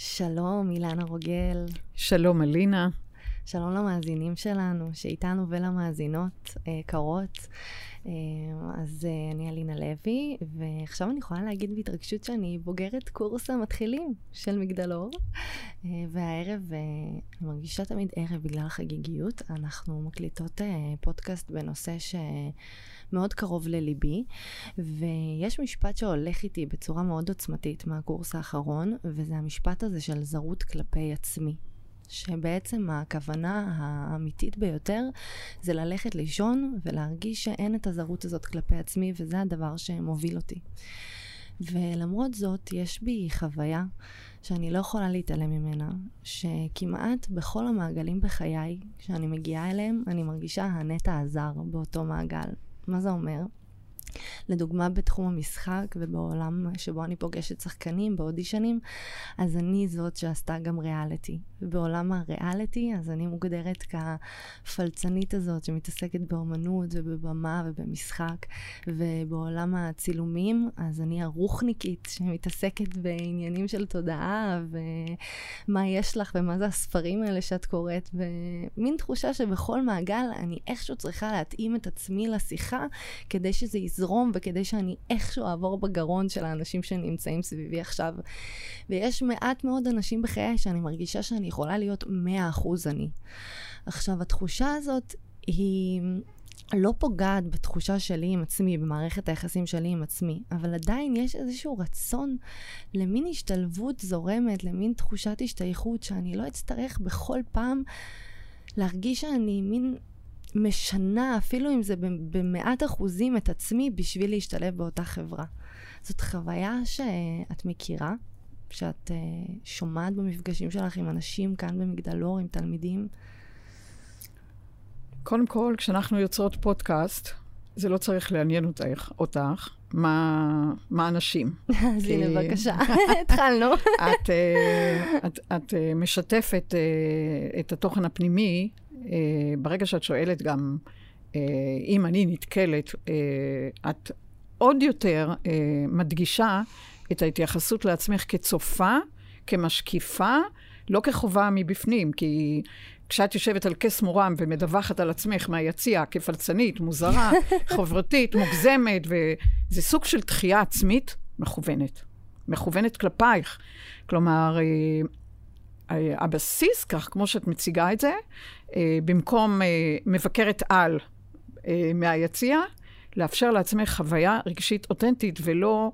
שלום, אילנה רוגל. שלום, אלינה. שלום למאזינים שלנו, שאיתנו ולמאזינות אה, קרות. אה, אז אה, אני אלינה לוי, ועכשיו אני יכולה להגיד בהתרגשות שאני בוגרת קורס המתחילים של מגדלור. אה, והערב, אה, אני מרגישה תמיד ערב בגלל החגיגיות, אנחנו מקליטות פודקאסט בנושא ש... מאוד קרוב לליבי, ויש משפט שהולך איתי בצורה מאוד עוצמתית מהקורס האחרון, וזה המשפט הזה של זרות כלפי עצמי. שבעצם הכוונה האמיתית ביותר זה ללכת לישון ולהרגיש שאין את הזרות הזאת כלפי עצמי, וזה הדבר שמוביל אותי. ולמרות זאת, יש בי חוויה שאני לא יכולה להתעלם ממנה, שכמעט בכל המעגלים בחיי, כשאני מגיעה אליהם, אני מרגישה הנטע הזר באותו מעגל. מה זה אומר? לדוגמה בתחום המשחק ובעולם שבו אני פוגשת שחקנים באודישנים, אז אני זאת שעשתה גם ריאליטי. ובעולם הריאליטי, אז אני מוגדרת כפלצנית הזאת שמתעסקת באומנות ובבמה ובמשחק. ובעולם הצילומים, אז אני הרוחניקית שמתעסקת בעניינים של תודעה ומה יש לך ומה זה הספרים האלה שאת קוראת. ומין תחושה שבכל מעגל אני איכשהו צריכה להתאים את עצמי לשיחה כדי שזה יזרום וכדי שאני איכשהו אעבור בגרון של האנשים שנמצאים סביבי עכשיו. ויש מעט מאוד אנשים בחיי שאני מרגישה שאני יכולה להיות 100% אני. עכשיו, התחושה הזאת היא... לא פוגעת בתחושה שלי עם עצמי, במערכת היחסים שלי עם עצמי, אבל עדיין יש איזשהו רצון למין השתלבות זורמת, למין תחושת השתייכות, שאני לא אצטרך בכל פעם להרגיש שאני מין משנה, אפילו אם זה במעט אחוזים, את עצמי בשביל להשתלב באותה חברה. זאת חוויה שאת מכירה, שאת uh, שומעת במפגשים שלך עם אנשים כאן במגדלור, עם תלמידים? קודם כל, כשאנחנו יוצרות פודקאסט, זה לא צריך לעניין אותך, אותך מה, מה אנשים. אז כי... הנה, בבקשה, התחלנו. את, uh, את, את uh, משתפת את התוכן הפנימי, ברגע שאת שואלת גם, uh, אם אני נתקלת, uh, את עוד יותר מדגישה את ההתייחסות לעצמך כצופה, כמשקיפה, לא כחובה מבפנים, כי כשאת יושבת על כס מורם ומדווחת על עצמך מהיציע כפלצנית, מוזרה, חברתית, מוגזמת, וזה סוג של דחייה עצמית מכוונת. מכוונת כלפייך. כלומר, אה, אה, הבסיס, כך כמו שאת מציגה את זה, אה, במקום מבקרת על מהיציע, לאפשר לעצמך חוויה רגשית אותנטית ולא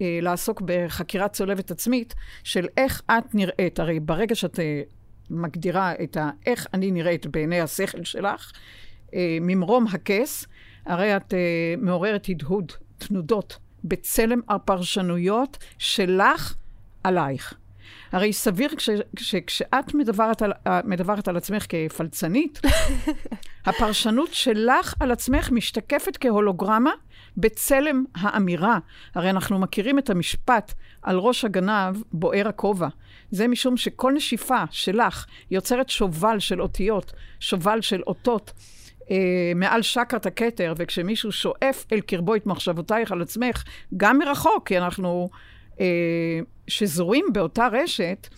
אה, לעסוק בחקירה צולבת עצמית של איך את נראית. הרי ברגע שאת אה, מגדירה את ה... איך אני נראית בעיני השכל שלך, אה, ממרום הכס, הרי את אה, מעוררת הדהוד, תנודות, בצלם הפרשנויות שלך עלייך. הרי סביר שכשאת מדברת על, אה, מדברת על עצמך כפלצנית, הפרשנות שלך על עצמך משתקפת כהולוגרמה בצלם האמירה. הרי אנחנו מכירים את המשפט על ראש הגנב בוער הכובע. זה משום שכל נשיפה שלך יוצרת שובל של אותיות, שובל של אותות. אה, מעל שקרת הכתר, וכשמישהו שואף אל קרבו את מחשבותייך על עצמך, גם מרחוק, כי אנחנו שזורים באותה רשת,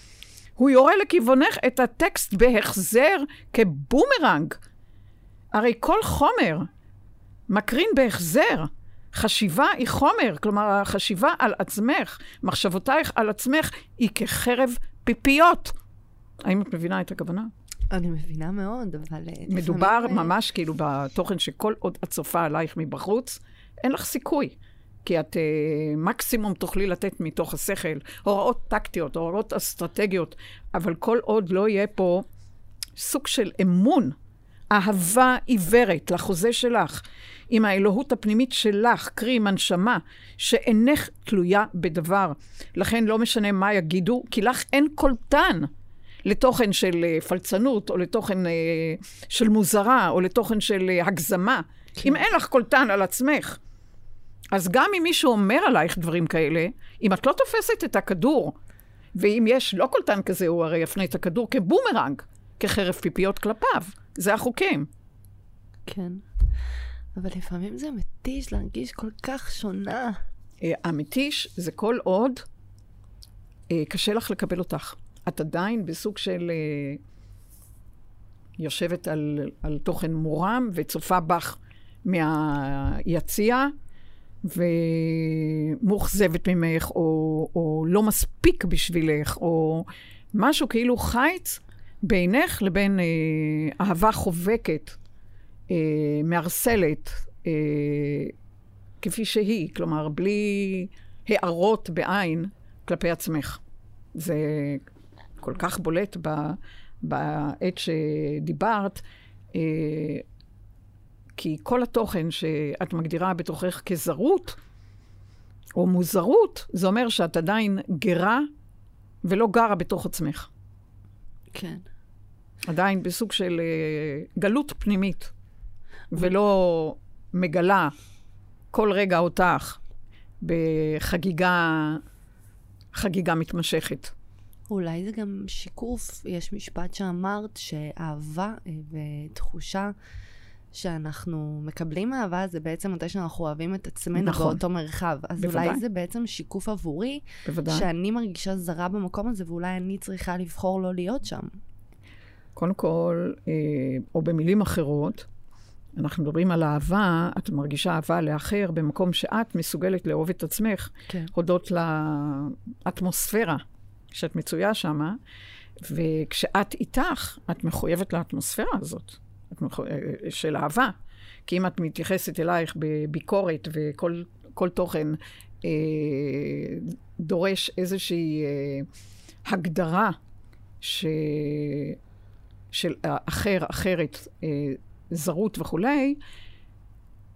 הוא יורה לכיוונך את הטקסט בהחזר כבומרנג. הרי כל חומר מקרין בהחזר. חשיבה היא חומר, כלומר, החשיבה על עצמך, מחשבותייך על עצמך, היא כחרב פיפיות. האם את מבינה את הכוונה? אני מבינה מאוד, אבל... אה, מדובר לפעמים... ממש כאילו בתוכן שכל עוד את צופה עלייך מבחוץ, אין לך סיכוי. כי את uh, מקסימום תוכלי לתת מתוך השכל הוראות טקטיות, הוראות אסטרטגיות, אבל כל עוד לא יהיה פה סוג של אמון, אהבה עיוורת לחוזה שלך, עם האלוהות הפנימית שלך, קרי עם הנשמה, שאינך תלויה בדבר. לכן לא משנה מה יגידו, כי לך אין קולטן. לתוכן של uh, פלצנות, או לתוכן uh, של מוזרה, או לתוכן של הגזמה. כן. אם אין לך קולטן על עצמך, אז גם אם מישהו אומר עלייך דברים כאלה, אם את לא תופסת את הכדור, ואם יש לא קולטן כזה, הוא הרי יפנה את הכדור כבומרנג, כחרב פיפיות כלפיו. זה החוקים. כן. אבל לפעמים זה מתיש להרגיש כל כך שונה. המתיש זה כל עוד אה, קשה לך לקבל אותך. את עדיין בסוג של... אה, יושבת על, על תוכן מורם וצופה בך מהיציע, ומאוכזבת ממך, או, או לא מספיק בשבילך, או משהו כאילו חיץ בינך לבין אה, אהבה חובקת, אה, מערסלת, אה, כפי שהיא, כלומר, בלי הערות בעין כלפי עצמך. זה כל כך בולט ב, בעת שדיברת, אה, כי כל התוכן שאת מגדירה בתוכך כזרות, או מוזרות, זה אומר שאת עדיין גרה ולא גרה בתוך עצמך. כן. עדיין בסוג של אה, גלות פנימית, ולא מגלה כל רגע אותך בחגיגה חגיגה מתמשכת. אולי זה גם שיקוף, יש משפט שאמרת שאהבה אה, ותחושה שאנחנו מקבלים אהבה זה בעצם מתי שאנחנו אוהבים את עצמנו נכון. באותו מרחב. אז בוודאי. אולי זה בעצם שיקוף עבורי, בוודאי. שאני מרגישה זרה במקום הזה, ואולי אני צריכה לבחור לא להיות שם. קודם כל, אה, או במילים אחרות, אנחנו מדברים על אהבה, את מרגישה אהבה לאחר במקום שאת מסוגלת לאהוב את עצמך, כן. הודות לאטמוספירה שאת מצויה שמה, וכשאת איתך, את מחויבת לאטמוספירה הזאת, של אהבה. כי אם את מתייחסת אלייך בביקורת וכל תוכן אה, דורש איזושהי אה, הגדרה ש... של אחר, אחרת, אה, זרות וכולי,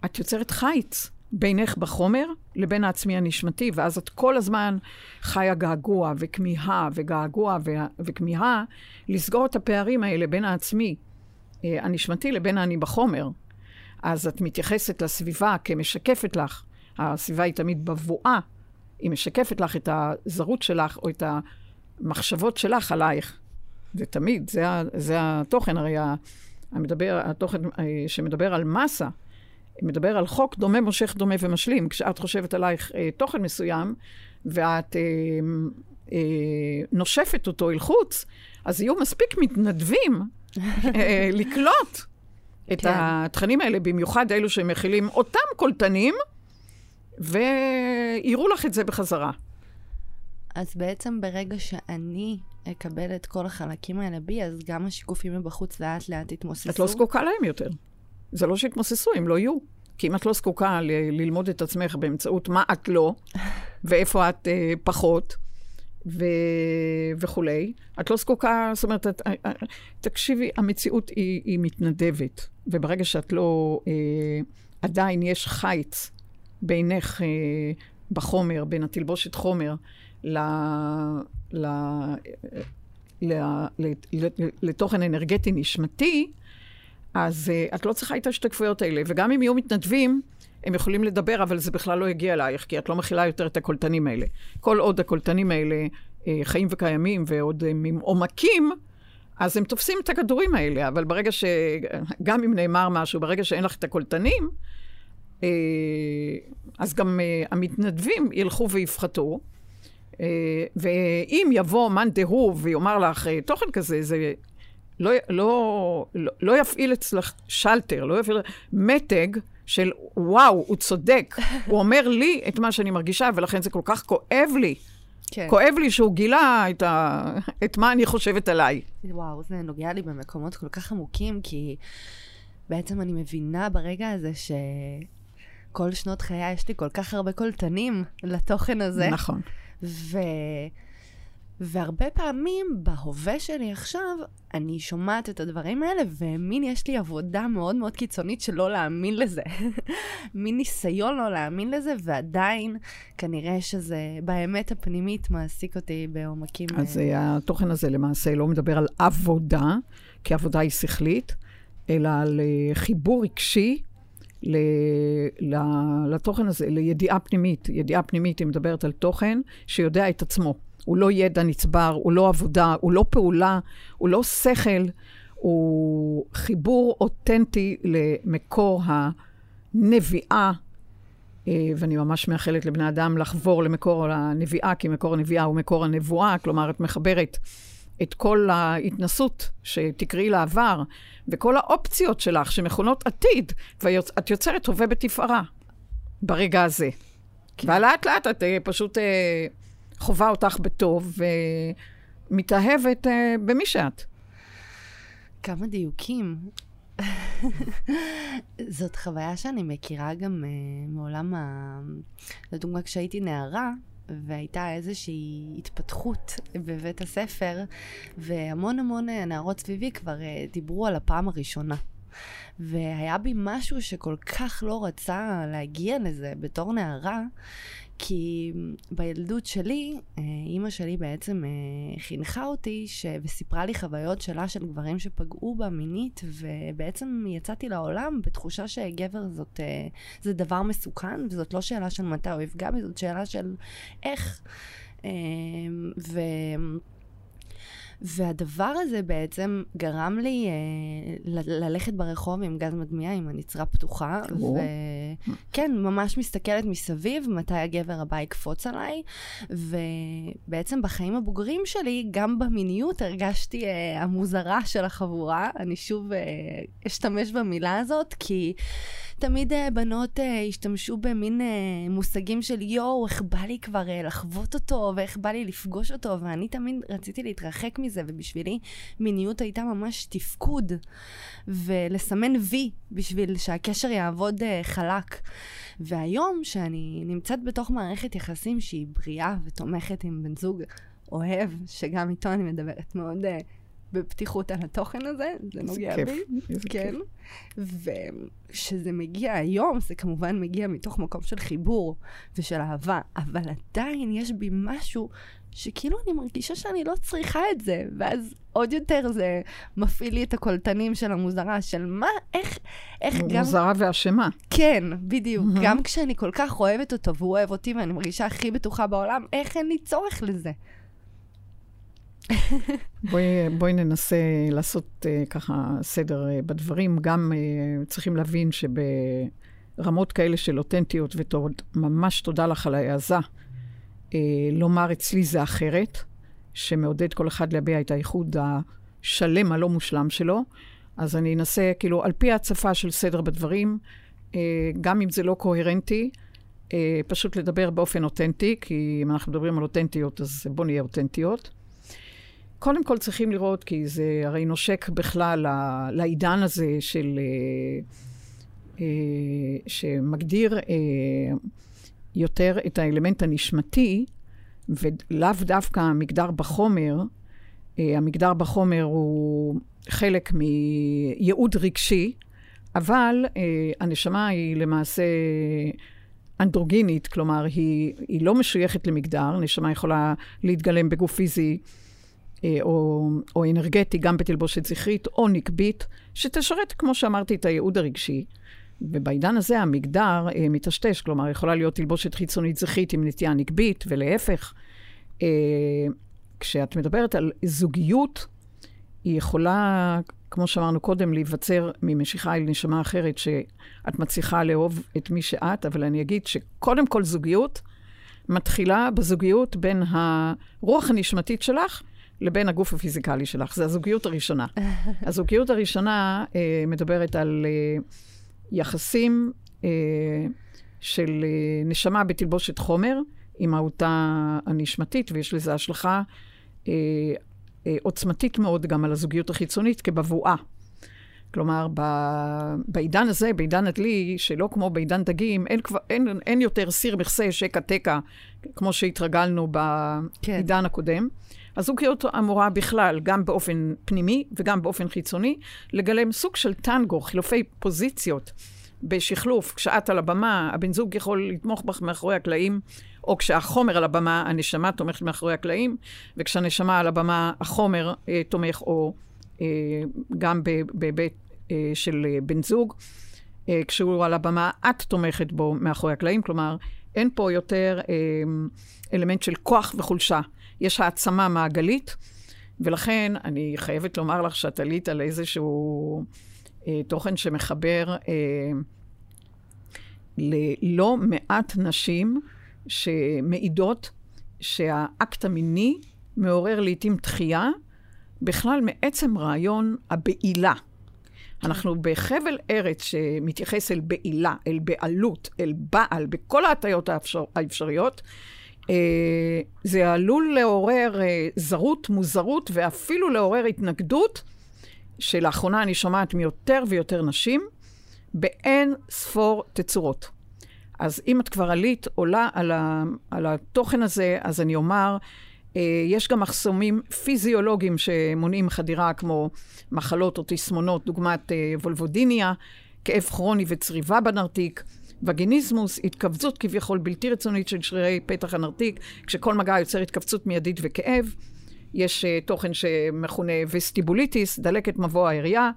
את יוצרת חיץ בינך בחומר לבין העצמי הנשמתי, ואז את כל הזמן חיה געגוע וכמיהה וגעגוע וכמיהה לסגור את הפערים האלה בין העצמי אה, הנשמתי לבין האני בחומר. אז את מתייחסת לסביבה כמשקפת לך, הסביבה היא תמיד בבואה, היא משקפת לך את הזרות שלך או את המחשבות שלך עלייך. זה תמיד, זה, זה התוכן, הרי המדבר, התוכן אה, שמדבר על מסה, מדבר על חוק דומה, מושך, דומה ומשלים. כשאת חושבת עלייך אה, תוכן מסוים, ואת אה, אה, נושפת אותו אל חוץ, אז יהיו מספיק מתנדבים אה, לקלוט את כן. התכנים האלה, במיוחד אלו שמכילים אותם קולטנים, ויראו לך את זה בחזרה. אז בעצם ברגע שאני אקבל את כל החלקים האלה בי, אז גם השיקופים מבחוץ לאט לאט יתמוססו. את לא זקוקה להם יותר. זה לא שיתמוססו, הם לא יהיו. כי אם את לא זקוקה ל- ללמוד את עצמך באמצעות מה את לא, ואיפה את אה, פחות, ו... וכולי, את לא זקוקה, זאת אומרת, את, אה, אה, תקשיבי, המציאות היא, היא מתנדבת, וברגע שאת לא, אה, עדיין יש חיץ בינך אה, בחומר, בין התלבושת חומר ל... ל... ל... ל... לתוכן אנרגטי נשמתי, אז uh, את לא צריכה את ההשתקפויות האלה. וגם אם יהיו מתנדבים, הם יכולים לדבר, אבל זה בכלל לא יגיע אלייך, כי את לא מכילה יותר את הקולטנים האלה. כל עוד הקולטנים האלה uh, חיים וקיימים ועוד הם עם עומקים, אז הם תופסים את הכדורים האלה. אבל ברגע ש... גם אם נאמר משהו, ברגע שאין לך את הקולטנים, uh, אז גם uh, המתנדבים ילכו ויפחתו. Uh, ואם יבוא מאן דהוא ויאמר לך תוכן כזה, זה לא, לא, לא, לא יפעיל אצלך שלטר, לא יפעיל מתג של וואו, הוא צודק. הוא אומר לי את מה שאני מרגישה, ולכן זה כל כך כואב לי. כן. כואב לי שהוא גילה את, ה... את מה אני חושבת עליי. וואו, זה נוגע לי במקומות כל כך עמוקים, כי בעצם אני מבינה ברגע הזה שכל שנות חיי יש לי כל כך הרבה קולטנים לתוכן הזה. נכון. ו... והרבה פעמים בהווה שלי עכשיו, אני שומעת את הדברים האלה, ומין יש לי עבודה מאוד מאוד קיצונית של לא להאמין לזה. מין ניסיון לא להאמין לזה, ועדיין כנראה שזה באמת הפנימית מעסיק אותי בעומקים... אז uh... התוכן הזה למעשה לא מדבר על עבודה, כי עבודה היא שכלית, אלא על uh, חיבור רגשי. לתוכן הזה, לידיעה פנימית. ידיעה פנימית, היא מדברת על תוכן שיודע את עצמו. הוא לא ידע נצבר, הוא לא עבודה, הוא לא פעולה, הוא לא שכל, הוא חיבור אותנטי למקור הנביאה ואני ממש מאחלת לבני אדם לחבור למקור הנביאה, כי מקור הנביאה הוא מקור הנבואה, כלומר, את מחברת את כל ההתנסות שתקראי לעבר, וכל האופציות שלך שמכונות עתיד, ואת יוצרת הווה בתפארה ברגע הזה. כן. ולאט לאט את אה, פשוט אה, חווה אותך בטוב ומתאהבת אה, במי שאת. כמה דיוקים. זאת חוויה שאני מכירה גם uh, מעולם ה... לדוגמה, כשהייתי נערה, והייתה איזושהי התפתחות בבית הספר, והמון המון נערות סביבי כבר uh, דיברו על הפעם הראשונה. והיה בי משהו שכל כך לא רצה להגיע לזה בתור נערה, כי בילדות שלי, אה, אימא שלי בעצם אה, חינכה אותי ש... וסיפרה לי חוויות שלה של גברים שפגעו בה מינית, ובעצם יצאתי לעולם בתחושה שגבר זאת, אה, זה דבר מסוכן, וזאת לא שאלה של מתי הוא יפגע בי, זאת שאלה של איך. ו... והדבר הזה בעצם גרם לי אה, ל- ללכת ברחוב עם גז מדמיע, עם הנצרה פתוחה, וכן, ממש מסתכלת מסביב מתי הגבר הבא יקפוץ עליי, ובעצם בחיים הבוגרים שלי, גם במיניות הרגשתי אה, המוזרה של החבורה. אני שוב אה, אשתמש במילה הזאת, כי... תמיד uh, בנות uh, השתמשו במין uh, מושגים של יואו, איך בא לי כבר לחוות אותו, ואיך בא לי לפגוש אותו, ואני תמיד רציתי להתרחק מזה, ובשבילי מיניות הייתה ממש תפקוד, ולסמן וי בשביל שהקשר יעבוד חלק. והיום, שאני נמצאת בתוך מערכת יחסים שהיא בריאה ותומכת עם בן זוג אוהב, שגם איתו אני מדברת מאוד... Uh, בפתיחות על התוכן הזה, זה נוגע כיף, בי. איזה כן. וכשזה מגיע היום, זה כמובן מגיע מתוך מקום של חיבור ושל אהבה, אבל עדיין יש בי משהו שכאילו אני מרגישה שאני לא צריכה את זה, ואז עוד יותר זה מפעיל לי את הקולטנים של המוזרה, של מה, איך, איך גם... מוזרה ואשמה. כן, בדיוק. גם כשאני כל כך אוהבת אותו והוא אוהב אותי ואני מרגישה הכי בטוחה בעולם, איך אין לי צורך לזה? בואי, בואי ננסה לעשות uh, ככה סדר uh, בדברים. גם uh, צריכים להבין שברמות כאלה של אותנטיות ותוד, ממש תודה לך על ההעזה. uh, לומר אצלי זה אחרת, שמעודד כל אחד להביע את הייחוד השלם, הלא מושלם שלו. אז אני אנסה, כאילו, על פי ההצפה של סדר בדברים, uh, גם אם זה לא קוהרנטי, uh, פשוט לדבר באופן אותנטי, כי אם אנחנו מדברים על אותנטיות, אז בואו נהיה אותנטיות. קודם כל צריכים לראות, כי זה הרי נושק בכלל לעידן הזה של... אה, אה, שמגדיר אה, יותר את האלמנט הנשמתי, ולאו דווקא המגדר בחומר. המגדר בחומר הוא חלק מייעוד רגשי, אבל הנשמה היא למעשה אנדרוגינית, כלומר, היא, היא לא משויכת למגדר, נשמה יכולה להתגלם בגוף פיזי או, או אנרגטי, גם בתלבושת זכרית או נקבית, שתשרת, כמו שאמרתי, את הייעוד הרגשי. ובעידן הזה המגדר אה, מטשטש, כלומר, יכולה להיות תלבושת חיצונית זכרית עם נטייה נקבית, ולהפך. אה, כשאת מדברת על זוגיות, היא יכולה, כמו שאמרנו קודם, להיווצר ממשיכה אל נשמה אחרת, שאת מצליחה לאהוב את מי שאת, אבל אני אגיד שקודם כל זוגיות מתחילה בזוגיות בין הרוח הנשמתית שלך לבין הגוף הפיזיקלי שלך. זו הזוגיות הראשונה. הזוגיות הראשונה אה, מדברת על אה, יחסים אה, של אה, נשמה בתלבושת חומר, עם מהותה הנשמתית, ויש לזה השלכה אה, אה, עוצמתית מאוד גם על הזוגיות החיצונית כבבואה. כלומר, ב, בעידן הזה, בעידן הדלי, שלא כמו בעידן דגים, אין, כבר, אין, אין יותר סיר מכסה שקע תקע, כמו שהתרגלנו כן. בעידן כן. הקודם. הזוגיות אמורה בכלל, גם באופן פנימי וגם באופן חיצוני, לגלם סוג של טנגו, חילופי פוזיציות בשחלוף. כשאת על הבמה, הבן זוג יכול לתמוך בך מאחורי הקלעים, או כשהחומר על הבמה, הנשמה תומכת מאחורי הקלעים, וכשהנשמה על הבמה, החומר אה, תומך, או אה, גם בהיבט אה, של אה, בן זוג. אה, כשהוא על הבמה, את תומכת בו מאחורי הקלעים. כלומר, אין פה יותר אה, אלמנט של כוח וחולשה. יש העצמה מעגלית, ולכן אני חייבת לומר לך שאת עלית על איזשהו אה, תוכן שמחבר אה, ללא מעט נשים שמעידות שהאקט המיני מעורר לעתים דחייה, בכלל מעצם רעיון הבעילה. אנחנו בחבל ארץ שמתייחס אל בעילה, אל בעלות, אל בעל, בכל ההטיות האפשר, האפשריות. אה, זה עלול לעורר אה, זרות, מוזרות, ואפילו לעורר התנגדות, שלאחרונה אני שומעת מיותר ויותר נשים, באין ספור תצורות. אז אם את כבר עלית, עולה על, ה, על התוכן הזה, אז אני אומר, אה, יש גם מחסומים פיזיולוגיים שמונעים חדירה, כמו מחלות או תסמונות, דוגמת אה, וולבודיניה, כאב כרוני וצריבה בנרתיק, וגיניזמוס, התכווצות כביכול בלתי רצונית של שרירי פתח הנרתיק, כשכל מגע יוצר התכווצות מיידית וכאב. יש uh, תוכן שמכונה וסטיבוליטיס, דלקת מבוא העירייה.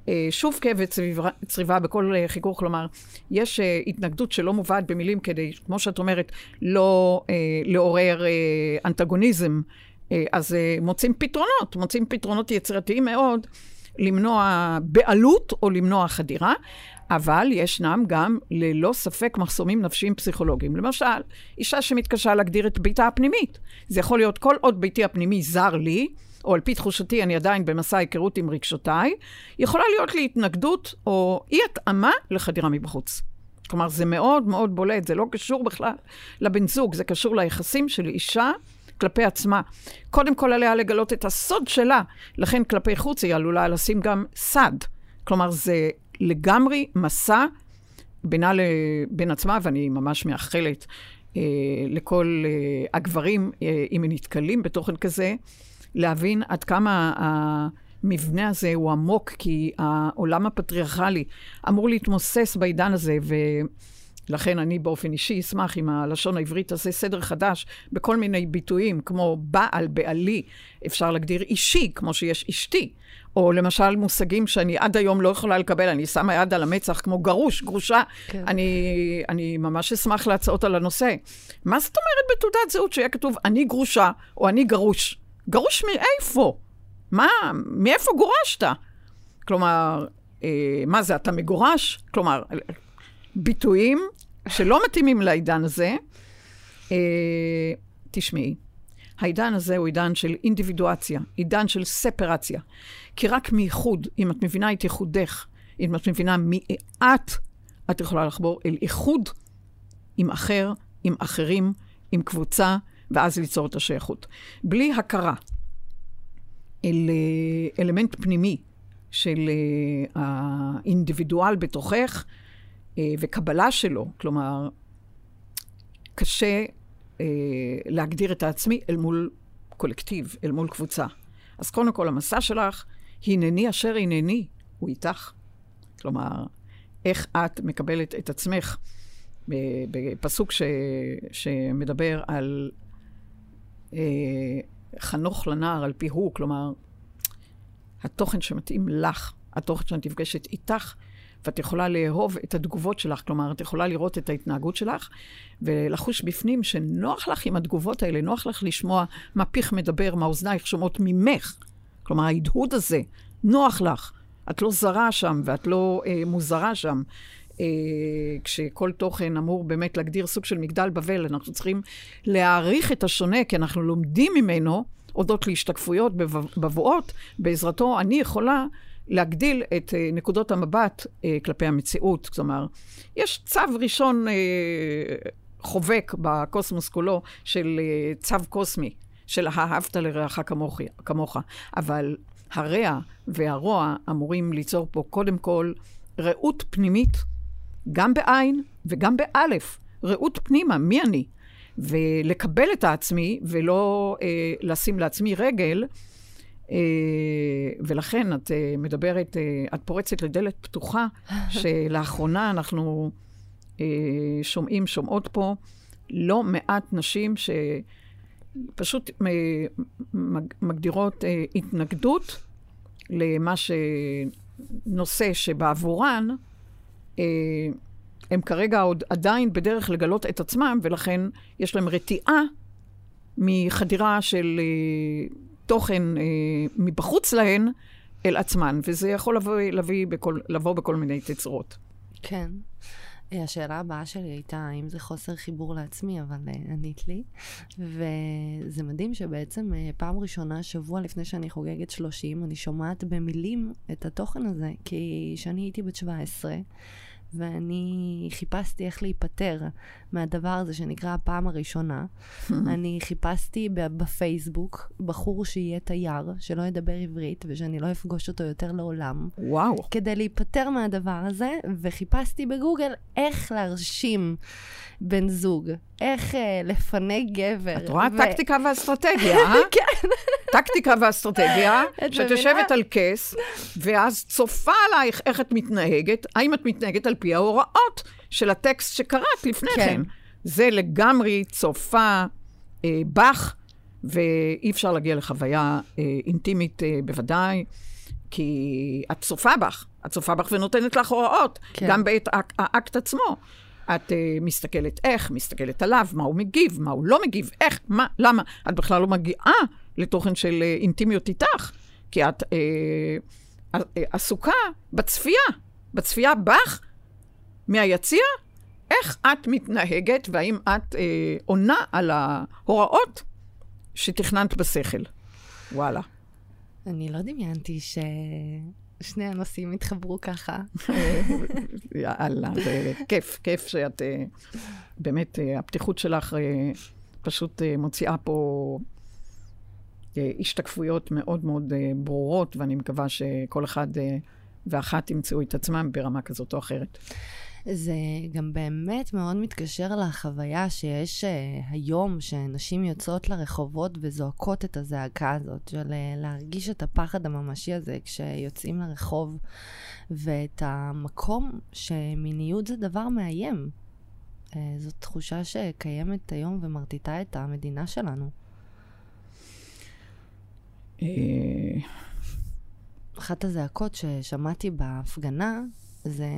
Uh, שוב כאב וצריבה בכל uh, חיכוך, כלומר, יש התנגדות שלא מובאת במילים כדי, כמו שאת אומרת, לא uh, לעורר uh, אנטגוניזם. Uh, אז מוצאים פתרונות, מוצאים פתרונות יצירתיים מאוד למנוע בעלות או למנוע חדירה. אבל ישנם גם, ללא ספק, מחסומים נפשיים פסיכולוגיים. למשל, אישה שמתקשה להגדיר את ביתה הפנימית. זה יכול להיות כל עוד ביתי הפנימי זר לי, או על פי תחושתי אני עדיין במסע היכרות עם רגשותיי, יכולה להיות לי התנגדות או אי-התאמה לחדירה מבחוץ. כלומר, זה מאוד מאוד בולט, זה לא קשור בכלל לבן זוג, זה קשור ליחסים של אישה כלפי עצמה. קודם כל עליה לגלות את הסוד שלה, לכן כלפי חוץ היא עלולה לשים גם סד. כלומר, זה לגמרי מסע בינה לבין עצמה, ואני ממש מאחלת אה, לכל אה, הגברים, אה, אם הם נתקלים בתוכן כזה, להבין עד כמה המבנה הזה הוא עמוק, כי העולם הפטריארכלי אמור להתמוסס בעידן הזה, ו... לכן אני באופן אישי אשמח אם הלשון העברית תעשה סדר חדש בכל מיני ביטויים, כמו בעל, בעלי, אפשר להגדיר אישי, כמו שיש אשתי. או למשל מושגים שאני עד היום לא יכולה לקבל, אני שמה יד על המצח כמו גרוש, גרושה. כן. אני, אני ממש אשמח להצעות על הנושא. מה זאת אומרת בתעודת זהות שיהיה כתוב אני גרושה או אני גרוש? גרוש מאיפה? מה, מאיפה גורשת? כלומר, אה, מה זה, אתה מגורש? כלומר, ביטויים שלא מתאימים לעידן הזה. אה, תשמעי, העידן הזה הוא עידן של אינדיבידואציה, עידן של ספרציה. כי רק מאיחוד, אם את מבינה את ייחודך, אם את מבינה מי את, את יכולה לחבור אל איחוד עם אחר, עם אחרים, עם קבוצה, ואז ליצור את השייכות. בלי הכרה אל אה, אלמנט פנימי של אה, האינדיבידואל בתוכך אה, וקבלה שלו, כלומר, קשה להגדיר את העצמי אל מול קולקטיב, אל מול קבוצה. אז קודם כל, המסע שלך הנני אשר הנני, הוא איתך. כלומר, איך את מקבלת את עצמך בפסוק ש, שמדבר על אה, חנוך לנער על פי הוא, כלומר, התוכן שמתאים לך, התוכן שאת נפגשת איתך, ואת יכולה לאהוב את התגובות שלך, כלומר, את יכולה לראות את ההתנהגות שלך, ולחוש בפנים שנוח לך עם התגובות האלה, נוח לך לשמוע מה פיך מדבר, מה אוזנייך שומעות ממך. כלומר, ההדהוד הזה, נוח לך. את לא זרה שם ואת לא אה, מוזרה שם. אה, כשכל תוכן אמור באמת להגדיר סוג של מגדל בבל, אנחנו צריכים להעריך את השונה, כי אנחנו לומדים ממנו אודות להשתקפויות בבואות. בעזרתו אני יכולה להגדיל את אה, נקודות המבט אה, כלפי המציאות. כלומר, יש צו ראשון אה, חובק בקוסמוס כולו של אה, צו קוסמי. של אהבת לרעך כמוך, כמוך. אבל הרע והרוע אמורים ליצור פה קודם כל ראות פנימית, גם בעין וגם באלף. ראות פנימה, מי אני? ולקבל את העצמי ולא אה, לשים לעצמי רגל. אה, ולכן את אה, מדברת, אה, את פורצת לדלת פתוחה, שלאחרונה אנחנו אה, שומעים, שומעות פה לא מעט נשים ש... פשוט מגדירות אה, התנגדות למה שנושא שבעבורן אה, הם כרגע עוד עדיין בדרך לגלות את עצמם, ולכן יש להם רתיעה מחדירה של אה, תוכן מבחוץ להן אל עצמן, וזה יכול לבוא, לבוא, בכל, לבוא בכל מיני תצורות. כן. השאלה הבאה שלי הייתה, האם זה חוסר חיבור לעצמי, אבל uh, ענית לי. וזה מדהים שבעצם uh, פעם ראשונה, שבוע לפני שאני חוגגת 30, אני שומעת במילים את התוכן הזה, כי כשאני הייתי בת 17, ואני חיפשתי איך להיפטר מהדבר הזה שנקרא הפעם הראשונה. אני חיפשתי בפייסבוק בחור שיהיה תייר, שלא ידבר עברית, ושאני לא אפגוש אותו יותר לעולם. וואו. כדי להיפטר מהדבר הזה, וחיפשתי בגוגל איך להרשים בן זוג, איך אה, לפנק גבר. את רואה? ו... טקטיקה ואסטרטגיה, אה? כן. טקטיקה ואסטרטגיה, שאת יושבת על כס, ואז צופה עלייך איך את מתנהגת, האם את מתנהגת על פי ההוראות של הטקסט שקראת לפני כן. כן. זה לגמרי צופה אה, בך, ואי אפשר להגיע לחוויה אה, אינטימית אה, בוודאי, כי את צופה בך, את צופה בך ונותנת לך הוראות, כן. גם בעת האקט עצמו. את uh, מסתכלת איך, מסתכלת עליו, מה הוא מגיב, מה הוא לא מגיב, איך, מה, למה. את בכלל לא מגיעה לתוכן של uh, אינטימיות איתך, כי את uh, uh, עסוקה בצפייה, בצפייה בך, מהיציע, איך את מתנהגת והאם את uh, עונה על ההוראות שתכננת בשכל. וואלה. אני לא דמיינתי ש... שני הנושאים התחברו ככה. יאללה, זה כיף, כיף שאת, אה, באמת, אה, הפתיחות שלך אה, פשוט מוציאה פה השתקפויות מאוד מאוד ברורות, ואני מקווה שכל אחד ואחת ימצאו את עצמם ברמה כזאת או אחרת. זה גם באמת מאוד מתקשר לחוויה שיש uh, היום, שנשים יוצאות לרחובות וזועקות את הזעקה הזאת, של uh, להרגיש את הפחד הממשי הזה כשיוצאים לרחוב, ואת המקום שמיניות זה דבר מאיים. Uh, זאת תחושה שקיימת היום ומרטיטה את המדינה שלנו. אחת הזעקות ששמעתי בהפגנה זה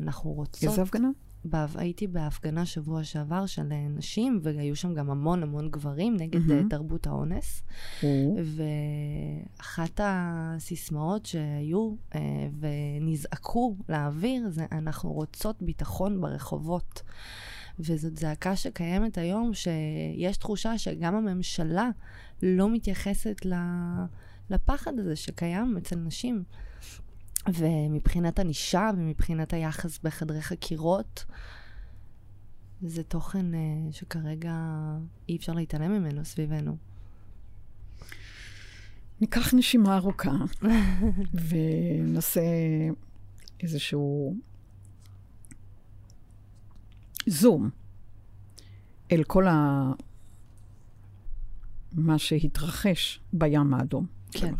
אנחנו רוצות... איזה הפגנה? בהפ... הייתי בהפגנה שבוע שעבר של נשים, והיו שם גם המון המון גברים נגד mm-hmm. תרבות האונס. Mm-hmm. ואחת הסיסמאות שהיו uh, ונזעקו לאוויר זה אנחנו רוצות ביטחון ברחובות. וזאת זעקה שקיימת היום, שיש תחושה שגם הממשלה לא מתייחסת לפחד הזה שקיים אצל נשים. ומבחינת ענישה ומבחינת היחס בחדרי חקירות, זה תוכן uh, שכרגע אי אפשר להתעלם ממנו סביבנו. ניקח נשימה ארוכה ונעשה איזשהו זום אל כל ה... מה שהתרחש בים האדום. כן.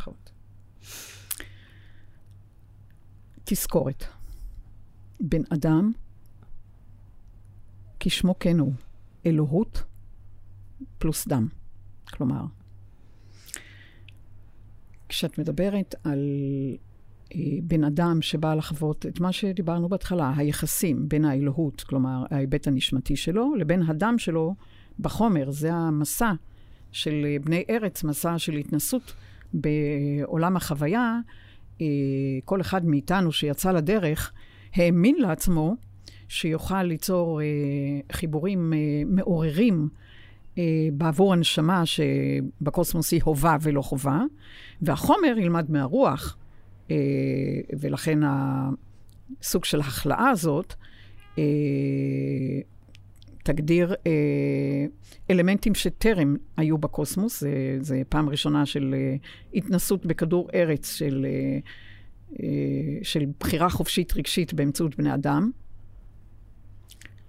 תזכורת. בן אדם, כשמו כן הוא, אלוהות פלוס דם. כלומר, כשאת מדברת על אה, בן אדם שבא לחוות את מה שדיברנו בהתחלה, היחסים בין האלוהות, כלומר ההיבט הנשמתי שלו, לבין הדם שלו בחומר, זה המסע של אה, בני ארץ, מסע של התנסות בעולם החוויה, כל אחד מאיתנו שיצא לדרך, האמין לעצמו שיוכל ליצור אה, חיבורים אה, מעוררים בעבור הנשמה שבקוסמוס היא הובה ולא חובה, והחומר ילמד מהרוח, ולכן הסוג של ההכלאה הזאת תגדיר אה, אלמנטים שטרם היו בקוסמוס. זה, זה פעם ראשונה של אה, התנסות בכדור ארץ, של, אה, אה, של בחירה חופשית רגשית באמצעות בני אדם.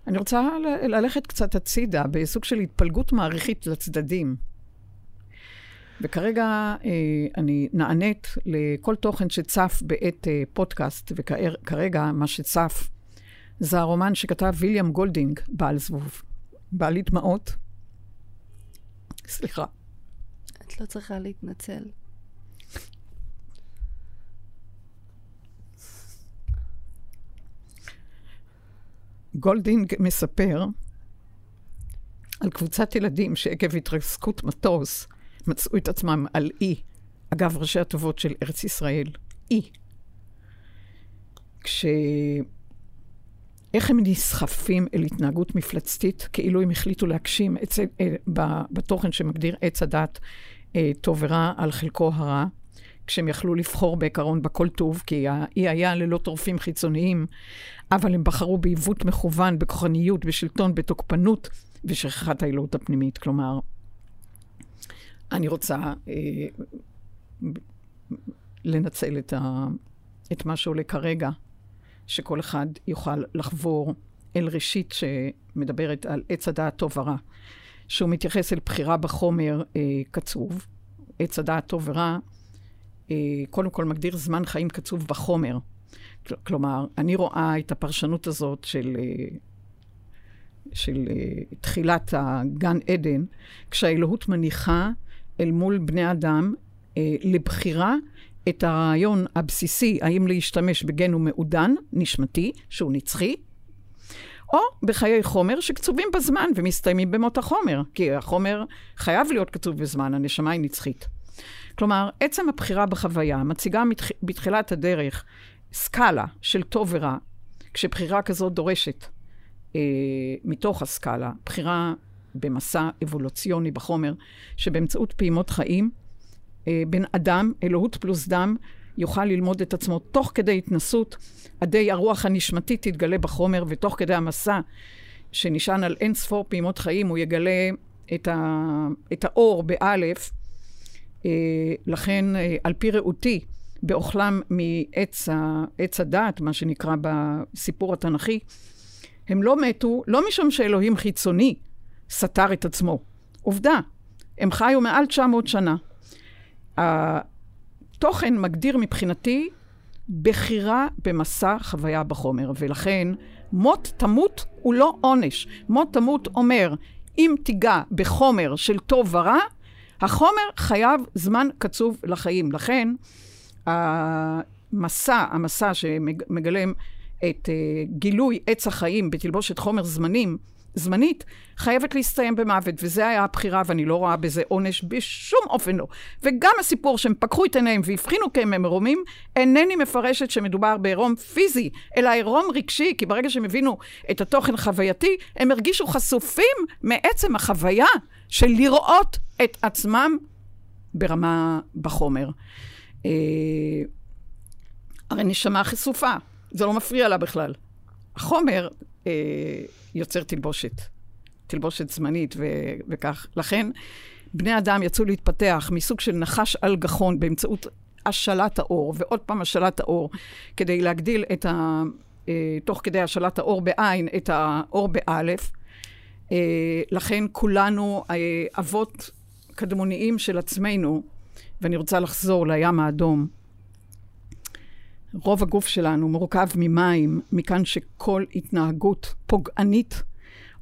אני רוצה ל- ללכת קצת הצידה בסוג של התפלגות מעריכית לצדדים. וכרגע אה, אני נענית לכל תוכן שצף בעת אה, פודקאסט, וכרגע מה שצף זה הרומן שכתב ויליאם גולדינג, בעל זבוב. בעלי דמעות. סליחה. את לא צריכה להתנצל. גולדינג מספר על קבוצת ילדים שעקב התרסקות מטוס מצאו את עצמם על אי, אגב ראשי הטובות של ארץ ישראל, אי. כש... איך הם נסחפים אל התנהגות מפלצתית, כאילו הם החליטו להגשים זה, אה, בתוכן שמגדיר עץ הדת אה, טוב ורע על חלקו הרע, כשהם יכלו לבחור בעיקרון בכל טוב, כי האי היה ללא טורפים חיצוניים, אבל הם בחרו בעיוות מכוון, בכוחניות, בשלטון, בתוקפנות ושכחת האלוהות הפנימית. כלומר, אני רוצה אה, לנצל את, ה, את מה שעולה כרגע, שכל אחד יוכל לחבור אל ראשית שמדברת על עץ הדעת טוב ורע, שהוא מתייחס אל בחירה בחומר אה, קצוב. עץ הדעת טוב ורע, אה, קודם כל מגדיר זמן חיים קצוב בחומר. כל, כלומר, אני רואה את הפרשנות הזאת של, אה, של אה, תחילת הגן עדן, כשהאלוהות מניחה אל מול בני אדם אה, לבחירה את הרעיון הבסיסי, האם להשתמש בגן ומעודן, נשמתי, שהוא נצחי, או בחיי חומר שקצובים בזמן ומסתיימים במות החומר, כי החומר חייב להיות קצוב בזמן, הנשמה היא נצחית. כלומר, עצם הבחירה בחוויה מציגה. בתחילת הדרך סקאלה של טוב ורע, כשבחירה כזאת דורשת אה, מתוך הסקאלה, בחירה במסע אבולוציוני בחומר, שבאמצעות פעימות חיים, בן אדם, אלוהות פלוס דם, יוכל ללמוד את עצמו תוך כדי התנסות, עדי הרוח הנשמתית תתגלה בחומר, ותוך כדי המסע שנשען על אין ספור פעימות חיים, הוא יגלה את, ה, את האור באלף. אה, לכן, אה, על פי ראותי, באוכלם מעץ הדת, מה שנקרא בסיפור התנ"כי, הם לא מתו, לא משום שאלוהים חיצוני סתר את עצמו. עובדה, הם חיו מעל 900 שנה. התוכן מגדיר מבחינתי בחירה במסע חוויה בחומר, ולכן מות תמות הוא לא עונש. מות תמות אומר, אם תיגע בחומר של טוב ורע, החומר חייב זמן קצוב לחיים. לכן, המסע, המסע שמגלם את uh, גילוי עץ החיים בתלבושת חומר זמנים, זמנית, חייבת להסתיים במוות, וזו היה הבחירה, ואני לא רואה בזה עונש בשום אופן לא. וגם הסיפור שהם פקחו את עיניהם והבחינו כי הם מרומים, אינני מפרשת שמדובר בעירום פיזי, אלא עירום רגשי, כי ברגע שהם הבינו את התוכן החווייתי, הם הרגישו חשופים מעצם החוויה של לראות את עצמם ברמה בחומר. אה, הרי נשמה חשופה, זה לא מפריע לה בכלל. החומר אה, יוצר תלבושת, תלבושת זמנית ו- וכך. לכן, בני אדם יצאו להתפתח מסוג של נחש על גחון באמצעות השלת האור, ועוד פעם השלת האור, כדי להגדיל את ה... אה, תוך כדי השלת האור בעין, את האור באלף. אה, לכן כולנו אה, אבות קדמוניים של עצמנו, ואני רוצה לחזור לים האדום. רוב הגוף שלנו מורכב ממים, מכאן שכל התנהגות פוגענית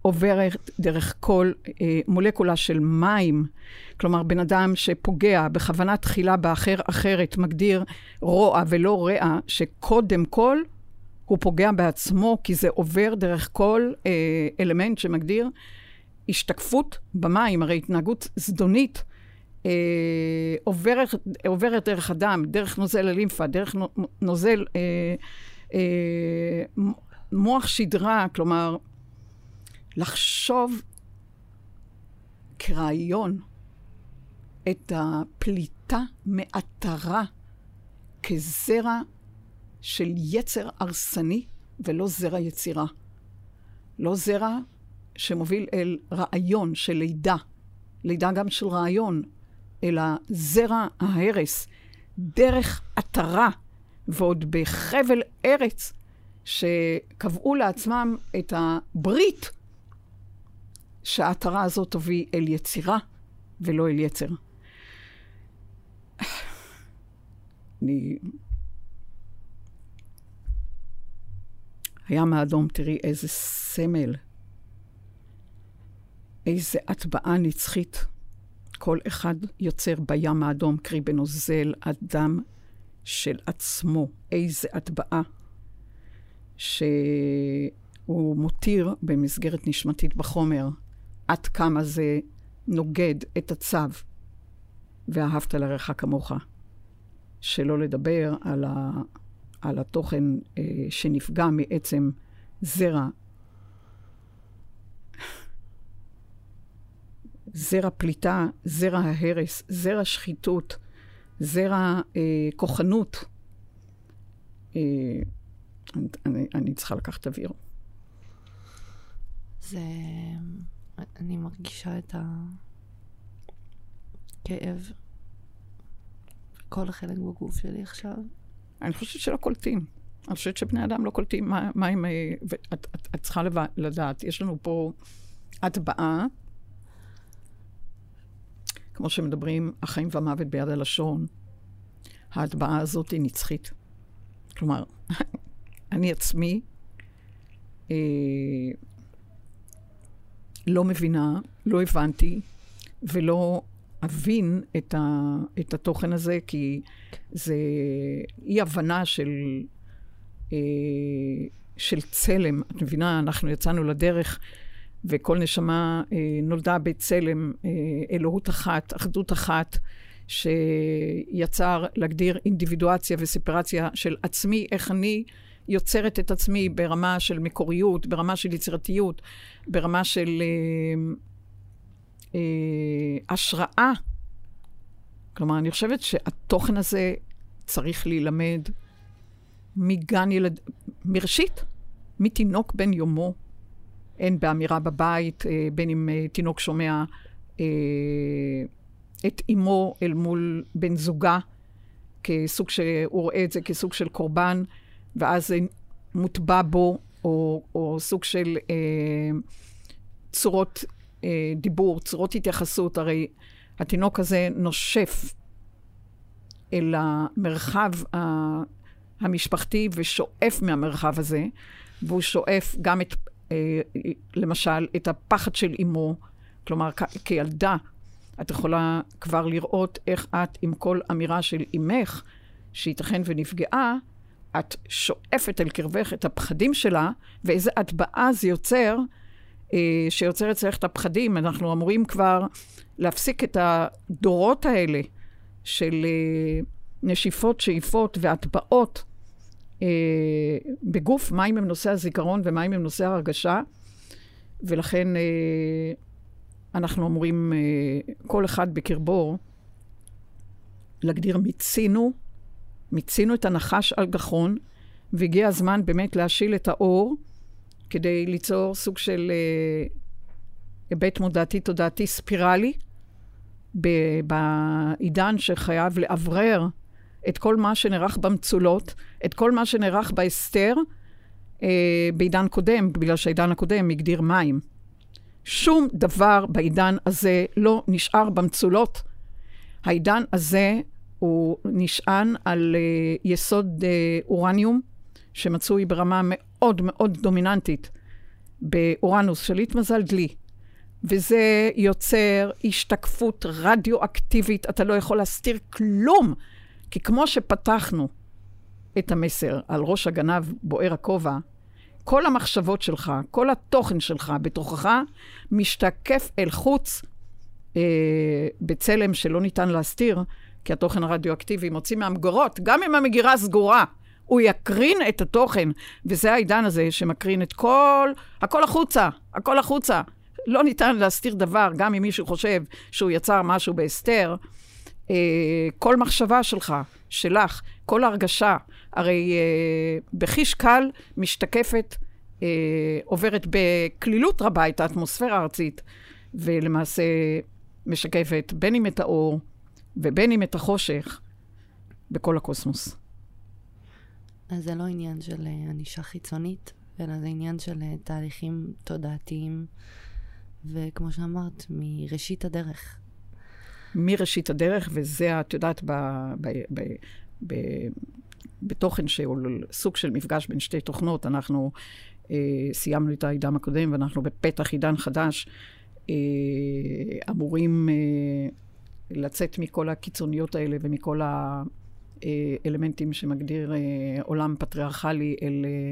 עוברת דרך כל אה, מולקולה של מים. כלומר, בן אדם שפוגע בכוונה תחילה באחר אחרת, מגדיר רוע ולא רע, שקודם כל הוא פוגע בעצמו, כי זה עובר דרך כל אה, אלמנט שמגדיר השתקפות במים. הרי התנהגות זדונית אה, עוברת, עוברת דרך הדם, דרך נוזל הלימפה, דרך נוזל אה, אה, מוח שדרה, כלומר, לחשוב כרעיון את הפליטה מעטרה כזרע של יצר הרסני ולא זרע יצירה. לא זרע שמוביל אל רעיון של לידה, לידה גם של רעיון, אלא זרע ההרס, דרך עטרה, ועוד בחבל ארץ, שקבעו לעצמם את הברית שהעטרה הזאת תביא אל יצירה ולא אל יצר. אני... הים האדום, תראי איזה סמל, איזה הטבעה נצחית. כל אחד יוצר בים האדום, קרי בנוזל הדם של עצמו. איזה הטבעה שהוא מותיר במסגרת נשמתית בחומר, עד כמה זה נוגד את הצו ואהבת לרעך כמוך. שלא לדבר על, ה, על התוכן אה, שנפגע מעצם זרע. זרע פליטה, זרע ההרס, זרע שחיתות, זרע אה, כוחנות. אה, אני, אני צריכה לקחת אוויר. זה... אני מרגישה את הכאב, כל החלק בגוף שלי עכשיו. אני חושבת שלא קולטים. אני חושבת שבני אדם לא קולטים מה, מה הם... ואת את, את צריכה לדעת, יש לנו פה הטבעה, כמו שמדברים, החיים והמוות ביד הלשון. ההטבעה הזאת היא נצחית. כלומר, אני עצמי אה, לא מבינה, לא הבנתי ולא אבין את, ה, את התוכן הזה, כי זה אי-הבנה של, אה, של צלם. את מבינה, אנחנו יצאנו לדרך, וכל נשמה אה, נולדה בצלם אה, אלוהות אחת, אחדות אחת. שיצר להגדיר אינדיבידואציה וספרציה של עצמי, איך אני יוצרת את עצמי ברמה של מקוריות, ברמה של יצירתיות, ברמה של אה, אה, השראה. כלומר, אני חושבת שהתוכן הזה צריך להילמד מגן ילד... מראשית, מתינוק בן יומו, הן באמירה בבית, אה, בין אם אה, תינוק שומע אה, את אימו אל מול בן זוגה, כסוג ש... הוא רואה את זה כסוג של קורבן, ואז זה מוטבע בו, או, או סוג של אה, צורות אה, דיבור, צורות התייחסות. הרי התינוק הזה נושף אל המרחב ה... המשפחתי ושואף מהמרחב הזה, והוא שואף גם את, למשל, את הפחד של אימו, כלומר, כילדה, את יכולה כבר לראות איך את, עם כל אמירה של אימך, שייתכן ונפגעה, את שואפת אל קרבך את הפחדים שלה, ואיזה הטבעה זה יוצר, אה, שיוצר אצלך את הפחדים. אנחנו אמורים כבר להפסיק את הדורות האלה של אה, נשיפות, שאיפות והטבעות אה, בגוף, מים הם נושא הזיכרון ומים הם נושא ההרגשה, ולכן אה, אנחנו אמורים, אה, כל אחד בקרבו, להגדיר מיצינו, מיצינו את הנחש על גחון, והגיע הזמן באמת להשיל את האור כדי ליצור סוג של אה, היבט מודעתי תודעתי ספירלי בעידן שחייב לאוורר את כל מה שנערך במצולות, את כל מה שנערך בהסתר אה, בעידן קודם, בגלל שהעידן הקודם הגדיר מים. שום דבר בעידן הזה לא נשאר במצולות. העידן הזה הוא נשען על uh, יסוד uh, אורניום, שמצוי ברמה מאוד מאוד דומיננטית באורנוס, שליט מזל דלי. וזה יוצר השתקפות רדיואקטיבית, אתה לא יכול להסתיר כלום. כי כמו שפתחנו את המסר על ראש הגנב בוער הכובע, כל המחשבות שלך, כל התוכן שלך בתוכך, משתקף אל חוץ אה, בצלם שלא ניתן להסתיר, כי התוכן הרדיואקטיבי מוציא מהמגורות, גם אם המגירה סגורה, הוא יקרין את התוכן, וזה העידן הזה שמקרין את כל, הכל החוצה, הכל החוצה. לא ניתן להסתיר דבר, גם אם מישהו חושב שהוא יצר משהו בהסתר. אה, כל מחשבה שלך, שלך, כל הרגשה, הרי אה, בחיש קל משתקפת, אה, עוברת בקלילות רבה את האטמוספירה הארצית, ולמעשה משקפת בין אם את האור ובין אם את החושך בכל הקוסמוס. אז זה לא עניין של אה, ענישה חיצונית, אלא זה עניין של אה, תהליכים תודעתיים, וכמו שאמרת, מראשית הדרך. מראשית הדרך, וזה, את יודעת, ב, ב, ב, ב, בתוכן שהוא סוג של מפגש בין שתי תוכנות, אנחנו אה, סיימנו את העידן הקודם ואנחנו בפתח עידן חדש, אה, אמורים אה, לצאת מכל הקיצוניות האלה ומכל האלמנטים שמגדיר אה, עולם פטריארכלי אל אה,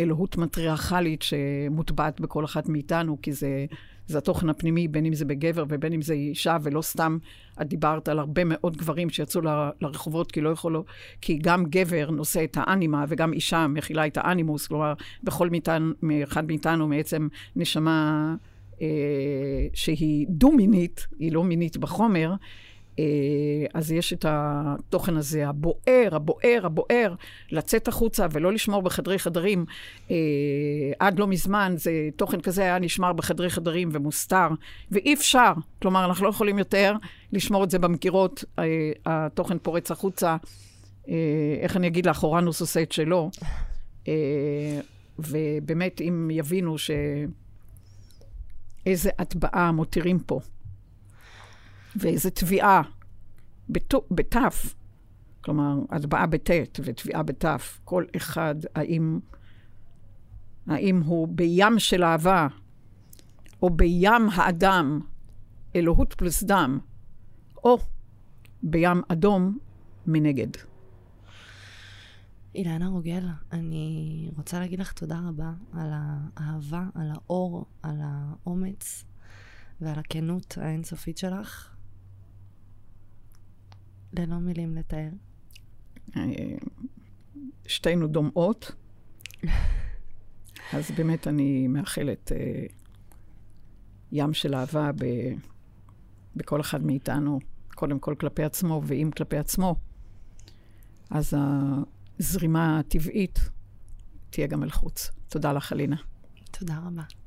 אלוהות מטריארכלית שמוטבעת בכל אחת מאיתנו, כי זה, זה התוכן הפנימי, בין אם זה בגבר ובין אם זה אישה, ולא סתם את דיברת על הרבה מאוד גברים שיצאו ל, לרחובות כי לא יכולו, כי גם גבר נושא את האנימה וגם אישה מכילה את האנימוס, כלומר, בכל מאיתנו, אחד מאיתנו בעצם נשמה אה, שהיא דו-מינית, היא לא מינית בחומר, אז יש את התוכן הזה, הבוער, הבוער, הבוער, לצאת החוצה ולא לשמור בחדרי חדרים. אה, עד לא מזמן זה, תוכן כזה היה נשמר בחדרי חדרים ומוסתר, ואי אפשר. כלומר, אנחנו לא יכולים יותר לשמור את זה במגירות, אה, התוכן פורץ החוצה. איך אני אגיד לך, אורנוס עושה את שלו. ובאמת, אם יבינו ש... איזה הטבעה מותירים פה. ואיזה תביעה בתף, כלומר, הטבעה בטית ותביעה בתף, כל אחד, האם, האם הוא בים של אהבה, או בים האדם, אלוהות פלוס דם, או בים אדום מנגד. אילנה רוגל, אני רוצה להגיד לך תודה רבה על האהבה, על האור, על האומץ ועל הכנות האינסופית שלך. ללא מילים לתאר. שתינו דומעות. אז באמת אני מאחלת אה, ים של אהבה ב, בכל אחד מאיתנו, קודם כל כלפי עצמו, ואם כלפי עצמו, אז הזרימה הטבעית תהיה גם אל חוץ. תודה לך, אלינה. תודה רבה.